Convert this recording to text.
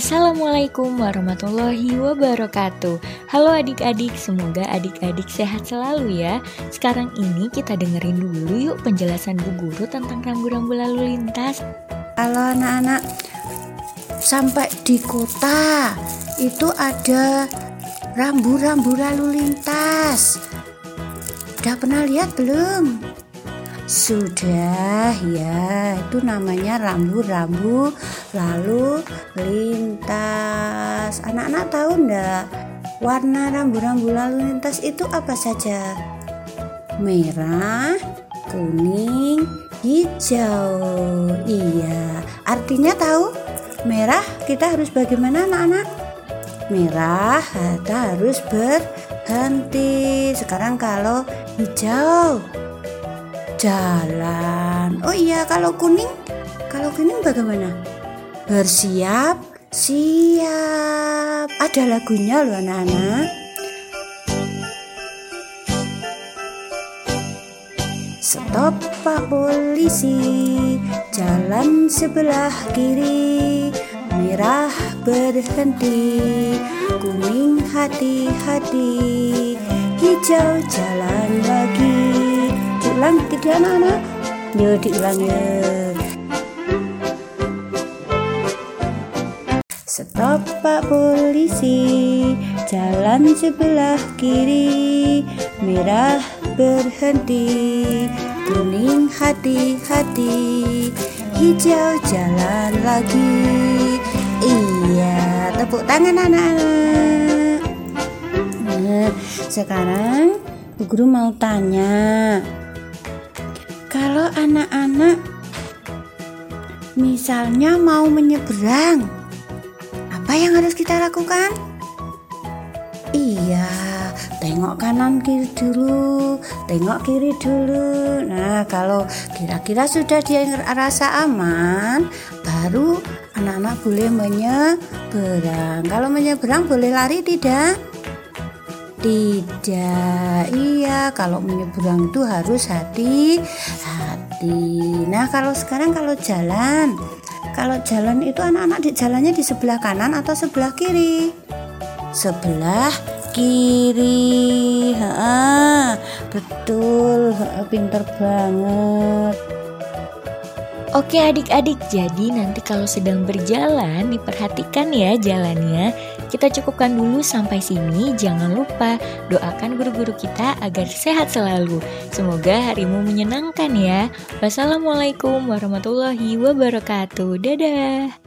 Assalamualaikum warahmatullahi wabarakatuh. Halo adik-adik, semoga adik-adik sehat selalu ya. Sekarang ini kita dengerin dulu yuk penjelasan Bu Guru tentang rambu-rambu lalu lintas. Halo anak-anak. Sampai di kota itu ada rambu-rambu lalu lintas. Udah pernah lihat belum? Sudah ya, itu namanya rambu-rambu lalu lintas. Anak-anak tahu enggak? Warna rambu-rambu lalu lintas itu apa saja? Merah, kuning, hijau. Iya, artinya tahu? Merah kita harus bagaimana anak-anak? Merah kita harus berhenti. Sekarang kalau hijau jalan. Oh iya, kalau kuning, kalau kuning bagaimana? Bersiap, siap. Ada lagunya loh anak-anak. Stop Pak Polisi, jalan sebelah kiri, merah berhenti, kuning hati-hati, hijau jalan diulang tidak anak-anak yuk diulang ya Stop pak polisi. Jalan sebelah kiri. Merah berhenti. Kuning hati-hati. Hijau jalan lagi. Iya tepuk tangan anak-anak Nah sekarang Bu Guru mau tanya anak-anak misalnya mau menyeberang, apa yang harus kita lakukan? Iya, tengok kanan kiri dulu, tengok kiri dulu. Nah, kalau kira-kira sudah dia rasa aman, baru anak-anak boleh menyeberang. Kalau menyeberang boleh lari tidak? Tidak, iya kalau menyeberang itu harus hati-hati. Nah kalau sekarang kalau jalan, kalau jalan itu anak-anak di jalannya di sebelah kanan atau sebelah kiri? Sebelah kiri, ha, betul, ha, pinter banget. Oke adik-adik, jadi nanti kalau sedang berjalan diperhatikan ya jalannya. Kita cukupkan dulu sampai sini, jangan lupa doakan guru-guru kita agar sehat selalu. Semoga harimu menyenangkan ya. Wassalamualaikum warahmatullahi wabarakatuh. Dadah.